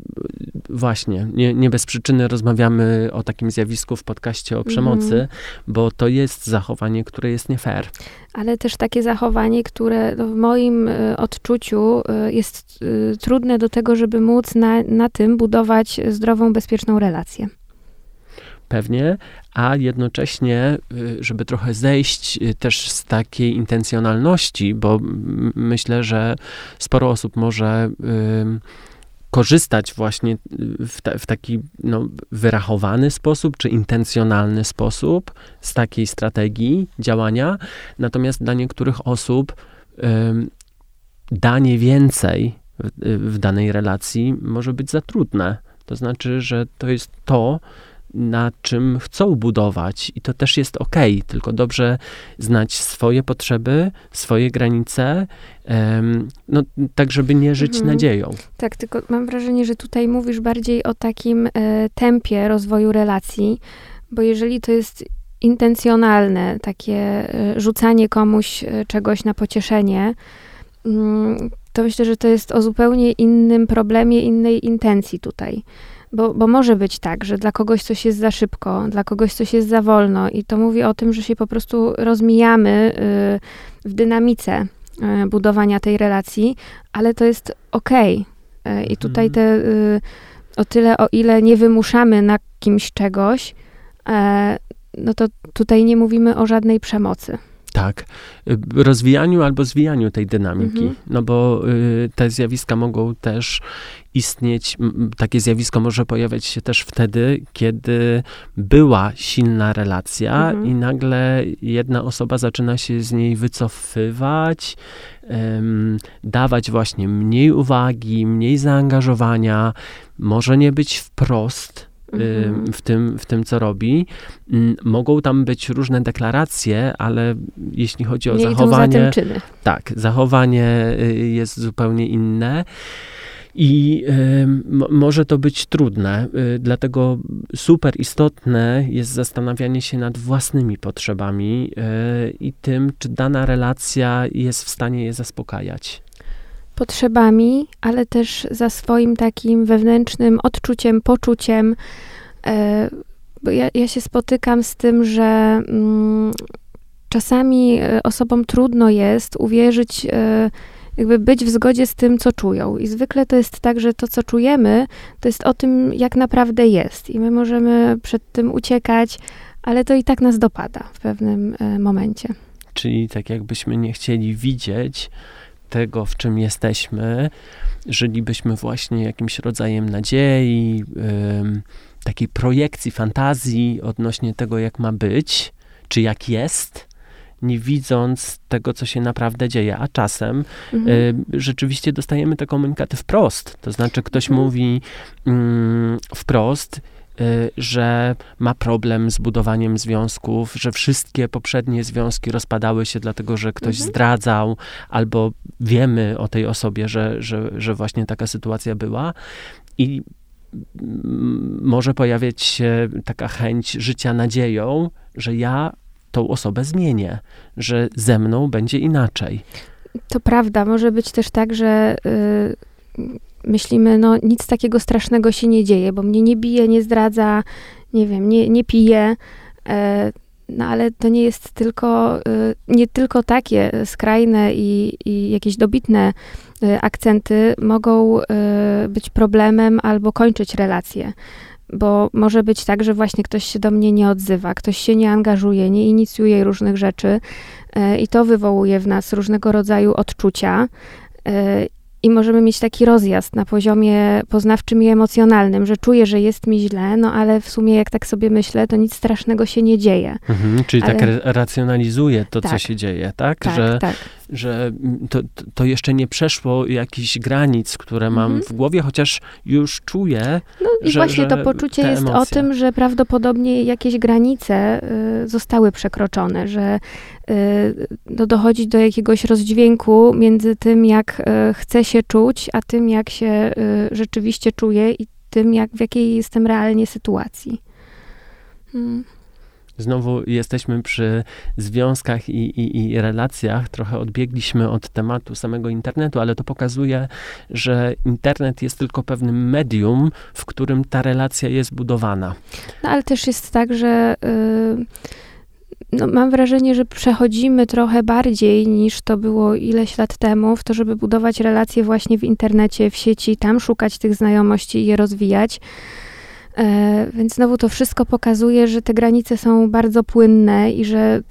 właśnie, nie, nie, bez przyczyny rozmawiamy o takim zjawisku w podcaście o przemocy, mm. bo to jest zachowanie, które jest nie fair. Ale też takie zachowanie, które no, w moim y, odczuciu y, jest trudne do tego, żeby móc na, na tym budować zdrową, bezpieczną relację pewnie, a jednocześnie, y, żeby trochę zejść y, też z takiej intencjonalności, bo myślę, że sporo osób może korzystać właśnie w, ta, w, taki no, wyrachowany sposób, czy intencjonalny sposób z takiej strategii działania. Natomiast dla niektórych osób danie więcej w, w danej relacji może być za trudne. To znaczy, że to jest to, na czym chcą budować i to też jest ok, tylko dobrze znać swoje potrzeby, swoje granice, no, tak żeby nie żyć mhm. nadzieją. Tak, tylko mam wrażenie, że tutaj mówisz bardziej o takim e, tempie rozwoju relacji, bo jeżeli to jest intencjonalne, takie e, rzucanie komuś e, czegoś na pocieszenie, mm, to myślę, że to jest o zupełnie innym problemie, innej intencji tutaj. Bo, bo może być tak, że dla kogoś coś jest za szybko, dla kogoś coś jest za wolno, i to mówi o tym, że się po prostu rozmijamy y, w dynamice y, budowania tej relacji, ale to jest okej. Okay. I tutaj mhm. te, y, o tyle, o ile nie wymuszamy na kimś czegoś, e, no to tutaj nie mówimy o żadnej przemocy. Tak, rozwijaniu albo zwijaniu tej dynamiki, mhm. no bo y, te zjawiska mogą też istnieć, takie zjawisko może pojawiać się też wtedy, kiedy była silna relacja mhm. i nagle jedna osoba zaczyna się z niej wycofywać, um, dawać właśnie mniej uwagi, mniej zaangażowania, może nie być wprost mhm. w, tym, w tym, co robi. Mm, mogą tam być różne deklaracje, ale jeśli chodzi o Nie zachowanie. Tak, zachowanie y, jest zupełnie inne. I y, może to być trudne, y, dlatego super istotne jest zastanawianie się nad własnymi potrzebami y, i tym, czy dana relacja jest w stanie je zaspokajać potrzebami, ale też za swoim takim wewnętrznym odczuciem, poczuciem. E, bo ja, ja się spotykam z tym, że mm, czasami osobom trudno jest uwierzyć jakby być w zgodzie z tym, co czują. I zwykle to jest tak, że to, co czujemy, to jest o tym, jak naprawdę jest. I my możemy przed tym uciekać, ale to i tak nas dopada w pewnym e, momencie. Czyli tak jakbyśmy nie chcieli widzieć tego, w czym jesteśmy, żylibyśmy właśnie jakimś rodzajem nadziei, takiej projekcji, fantazji odnośnie tego, jak ma być, czy jak jest, nie widząc tego, co się naprawdę dzieje. A czasem mhm. y, rzeczywiście dostajemy te komunikaty wprost. To znaczy, ktoś mhm. mówi y, wprost, że ma problem z budowaniem związków, że wszystkie poprzednie związki rozpadały się dlatego, że ktoś mhm. zdradzał, albo wiemy o tej osobie, że, że, że właśnie taka sytuacja była. I może pojawiać się taka chęć życia nadzieją, że ja tą osobę zmienię, że ze mną będzie inaczej. To prawda, może być też tak, że yy, myślimy, no nic takiego strasznego się nie dzieje, bo mnie nie bije, nie zdradza, nie wiem, nie, nie pije. Yy, no ale to nie jest tylko, yy, nie tylko takie skrajne i, i jakieś dobitne y, akcenty mogą być problemem albo kończyć relacje bo może być tak, że właśnie ktoś się do mnie nie odzywa, ktoś się nie angażuje, nie inicjuje różnych rzeczy e, i to wywołuje w nas różnego rodzaju odczucia. I możemy mieć taki rozjazd na poziomie poznawczym i emocjonalnym, że czuję, że jest mi źle, no ale w sumie jak tak sobie myślę, to nic strasznego się nie dzieje. Mhm, czyli tak ale... tak racjonalizuje to, tak. co się dzieje, tak? tak że, tak że to, to jeszcze nie przeszło jakichś granic, które mam mhm. w głowie, chociaż już czuję, No i że, właśnie że to poczucie jest emocje. o tym, że prawdopodobnie jakieś granice y, zostały przekroczone, że no, dochodzi do jakiegoś rozdźwięku między tym, jak y, chcę się czuć, a tym, jak się y, rzeczywiście czuję i tym, jak, w jakiej jestem realnie sytuacji. Hmm. Znowu jesteśmy przy związkach i, i, i, relacjach. Trochę odbiegliśmy od tematu samego internetu, ale to pokazuje, że internet jest tylko pewnym medium, w którym ta relacja jest budowana. No ale też jest tak, że. Yy no, mam wrażenie, że przechodzimy trochę bardziej niż to było ileś lat temu, w to, żeby budować relacje właśnie w internecie, w sieci, tam szukać tych znajomości i je rozwijać. E, więc znowu to wszystko pokazuje, że te granice są bardzo płynne i że e,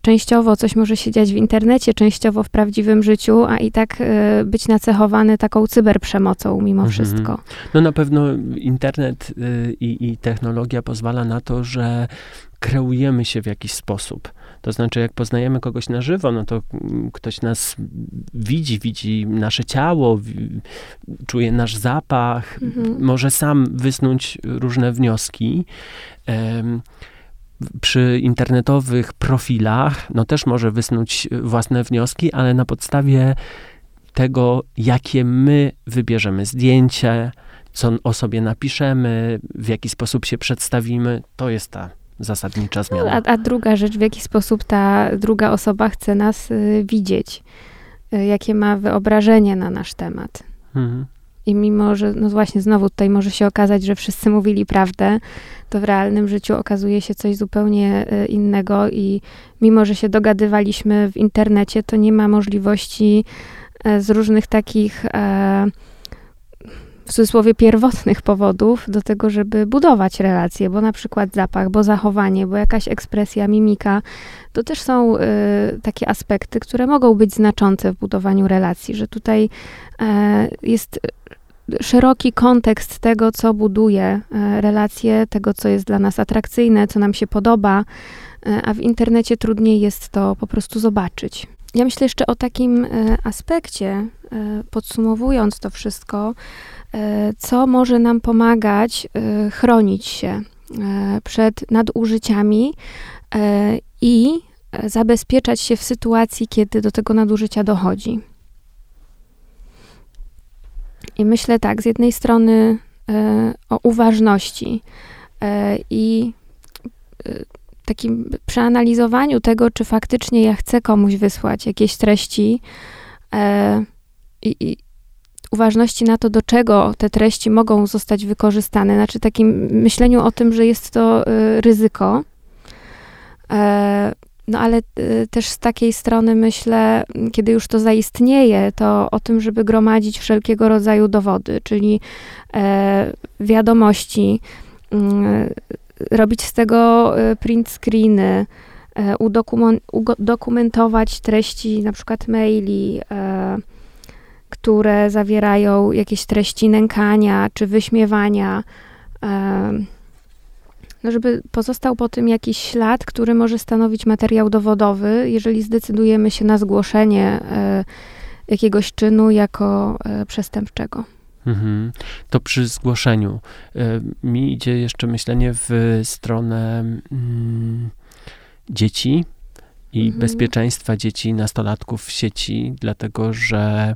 częściowo coś może się dziać w internecie, częściowo w prawdziwym życiu, a i tak e, być nacechowany taką cyberprzemocą mimo mhm. wszystko. No na pewno internet i, i technologia pozwala na to, że kreujemy się w jakiś sposób. To znaczy, jak poznajemy kogoś na żywo, no to mm, ktoś nas widzi, widzi nasze ciało, czuje nasz zapach, mhm. może sam wysnuć różne wnioski. Przy internetowych profilach, no też może wysnuć własne wnioski, ale na podstawie tego, jakie my wybierzemy zdjęcie, co o sobie napiszemy, w jaki sposób się przedstawimy, to jest ta zasadnicza zmiana. No, a, a, druga rzecz, w jaki sposób ta druga osoba chce nas y, widzieć, y, jakie ma wyobrażenie na nasz temat. Mhm. I mimo, że, no właśnie, znowu tutaj może się okazać, że wszyscy mówili prawdę, to w realnym życiu okazuje się coś zupełnie y, innego i mimo, że się dogadywaliśmy w internecie, to nie ma możliwości e, z różnych takich e, w cudzysłowie pierwotnych powodów do tego, żeby budować relacje, bo na przykład zapach, bo zachowanie, bo jakaś ekspresja, mimika, to też są y, takie aspekty, które mogą być znaczące w budowaniu relacji, że tutaj y, jest szeroki kontekst tego, co buduje y, relacje, tego, co jest dla nas atrakcyjne, co nam się podoba, a w internecie trudniej jest to po prostu zobaczyć. Ja myślę jeszcze o takim aspekcie, podsumowując to wszystko, E, co może nam pomagać e, chronić się e, przed nadużyciami i zabezpieczać się w sytuacji, kiedy do tego nadużycia dochodzi. I myślę tak, z jednej strony o uważności i takim przeanalizowaniu tego, czy faktycznie ja chcę komuś wysłać jakieś treści i, uważności na to, do czego te treści mogą zostać wykorzystane, znaczy takim myśleniu o tym, że jest to y, ryzyko. E, No ale też z takiej strony myślę, kiedy już to zaistnieje, to o tym, żeby gromadzić wszelkiego rodzaju dowody, czyli e, wiadomości, mm, robić z tego print screeny, e, udokumentować treści na przykład maili, które zawierają jakieś treści nękania czy wyśmiewania, no żeby pozostał po tym jakiś ślad, który może stanowić materiał dowodowy, jeżeli zdecydujemy się na zgłoszenie e, jakiegoś czynu jako e, przestępczego. Mhm. To przy zgłoszeniu e, mi idzie jeszcze myślenie w stronę mm, dzieci, i mhm. bezpieczeństwa dzieci, nastolatków w sieci, dlatego że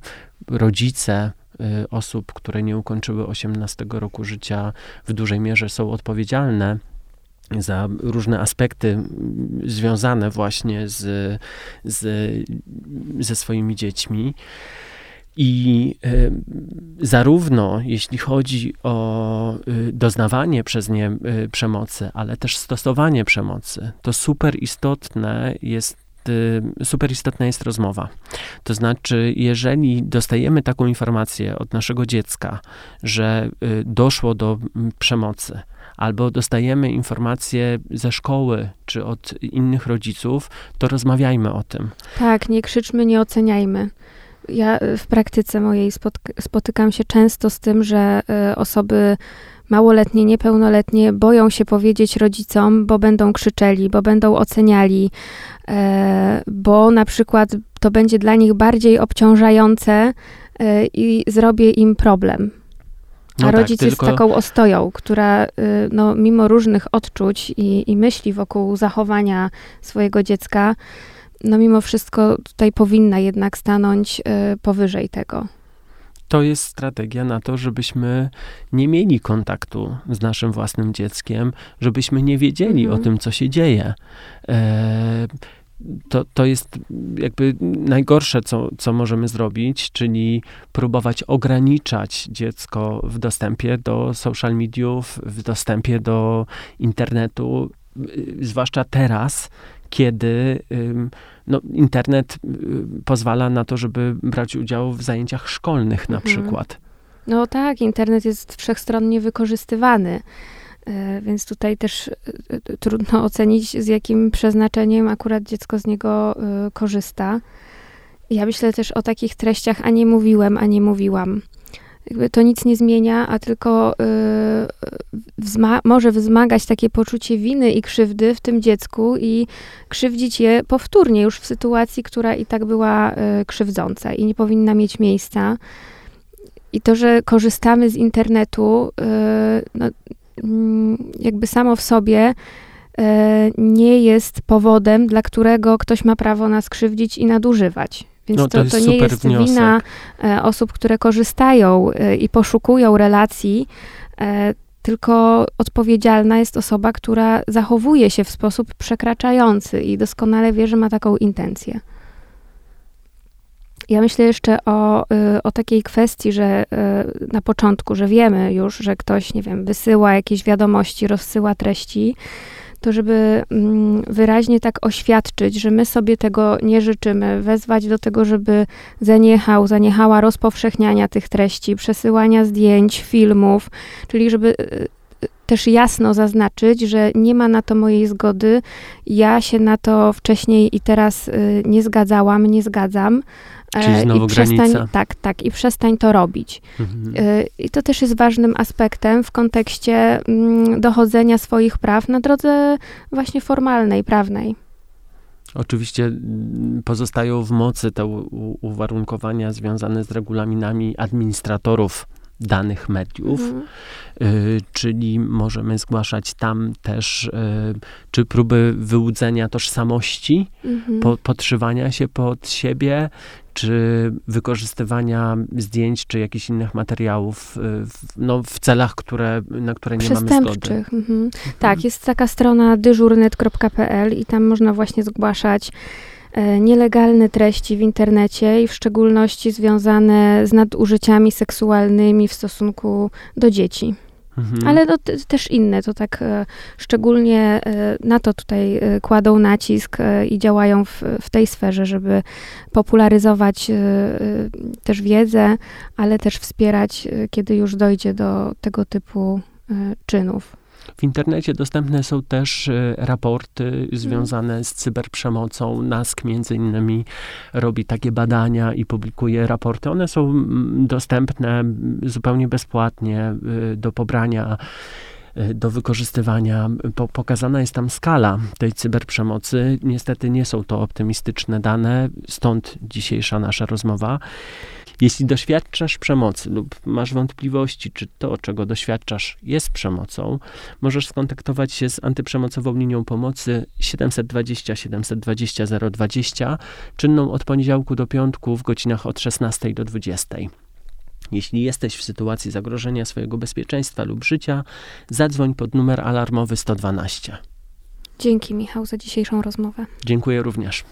rodzice y, osób, które nie ukończyły 18 roku życia, w dużej mierze są odpowiedzialne za różne aspekty związane właśnie z, z, ze swoimi dziećmi. I y, zarówno jeśli chodzi o y, doznawanie przez nie przemocy, ale też stosowanie przemocy, to super istotne jest super istotna jest rozmowa. To znaczy, jeżeli dostajemy taką informację od naszego dziecka, że y, doszło do przemocy, albo dostajemy informacje ze szkoły czy od innych rodziców, to rozmawiajmy o tym. Tak, nie krzyczmy, nie oceniajmy. Ja y, w praktyce mojej spotykam się często z tym, że y, osoby małoletnie, niepełnoletnie boją się powiedzieć rodzicom, bo będą krzyczeli, bo będą oceniali, e, bo na przykład to będzie dla nich bardziej obciążające e, i zrobię im problem. A no tak, rodzic tak, jest taką ostoją, która y, no, mimo różnych odczuć i, i myśli wokół zachowania swojego dziecka, no mimo wszystko tutaj powinna jednak stanąć powyżej tego. To jest strategia na to, żebyśmy nie mieli kontaktu z naszym własnym dzieckiem, żebyśmy nie wiedzieli mhm. o tym, co się dzieje. E, to, to jest jakby najgorsze, co, co możemy zrobić, czyli próbować ograniczać dziecko w dostępie do social mediów, w dostępie do internetu, y, zwłaszcza teraz, kiedy no, internet y, pozwala na to, żeby brać udział w zajęciach szkolnych na mhm. przykład. No tak, internet jest wszechstronnie wykorzystywany. E, więc tutaj też e, trudno ocenić, z jakim przeznaczeniem akurat dziecko z niego korzysta. Ja myślę też o takich treściach, a nie mówiłem, a nie mówiłam. Jakby to nic nie zmienia, a tylko wzma może wzmagać takie poczucie winy i krzywdy w tym dziecku i krzywdzić je powtórnie już w sytuacji, która i tak była krzywdząca i nie powinna mieć miejsca. I to, że korzystamy z internetu, no, Mm, jakby samo w sobie nie jest powodem, dla którego ktoś ma prawo nas krzywdzić i nadużywać. Więc no, to, to, to nie jest wniosek. wina e, osób, które korzystają e, i poszukują relacji, tylko odpowiedzialna jest osoba, która zachowuje się w sposób przekraczający i doskonale wie, że ma taką intencję. Ja myślę jeszcze o, o takiej kwestii, że na początku, że wiemy już, że ktoś, nie wiem, wysyła jakieś wiadomości, rozsyła treści, to żeby mm, wyraźnie tak oświadczyć, że my sobie tego nie życzymy, wezwać do tego, żeby zaniechał, zaniechała rozpowszechniania tych treści, przesyłania zdjęć, filmów, czyli żeby y, też jasno zaznaczyć, że nie ma na to mojej zgody. Ja się na to wcześniej i teraz nie zgadzałam, nie zgadzam. Czyli e, znowu I przestań. Tak, tak. I przestań to robić. Mhm. E, I to też jest ważnym aspektem w kontekście mm, dochodzenia swoich praw na drodze właśnie formalnej, prawnej. Oczywiście mm, pozostają w mocy te uwarunkowania związane z regulaminami administratorów danych mediów, mhm. y, czyli możemy zgłaszać tam też y, czy próby wyłudzenia tożsamości, mhm. po, podszywania się pod siebie, czy wykorzystywania zdjęć, czy jakichś innych materiałów y, w, no, w celach, które, na które nie mamy zgody. Mhm. Mhm. Tak, jest taka strona dyżurnet.pl i tam można właśnie zgłaszać e, nielegalne treści w internecie i w szczególności związane z nadużyciami seksualnymi w stosunku do dzieci. Mhm. Ale no, też inne, to tak e, szczególnie e, na to tutaj e, kładą nacisk i działają w, w tej sferze, żeby popularyzować też wiedzę, ale też wspierać, kiedy już dojdzie do tego typu czynów. W internecie dostępne są też e, raporty związane z cyberprzemocą. NASK między innymi robi takie badania i publikuje raporty. One są mm, dostępne zupełnie bezpłatnie e, do pobrania e, do wykorzystywania. pokazana jest tam skala tej cyberprzemocy. Niestety nie są to optymistyczne dane, stąd dzisiejsza nasza rozmowa. Jeśli doświadczasz przemocy lub masz wątpliwości, czy to, czego doświadczasz, jest przemocą, możesz skontaktować się z antyprzemocową linią pomocy 720 720 020, czynną od poniedziałku do piątku w godzinach od 16 do 20. Jeśli jesteś w sytuacji zagrożenia swojego bezpieczeństwa lub życia, zadzwoń pod numer alarmowy 112. Dzięki Michał za dzisiejszą rozmowę. Dziękuję również.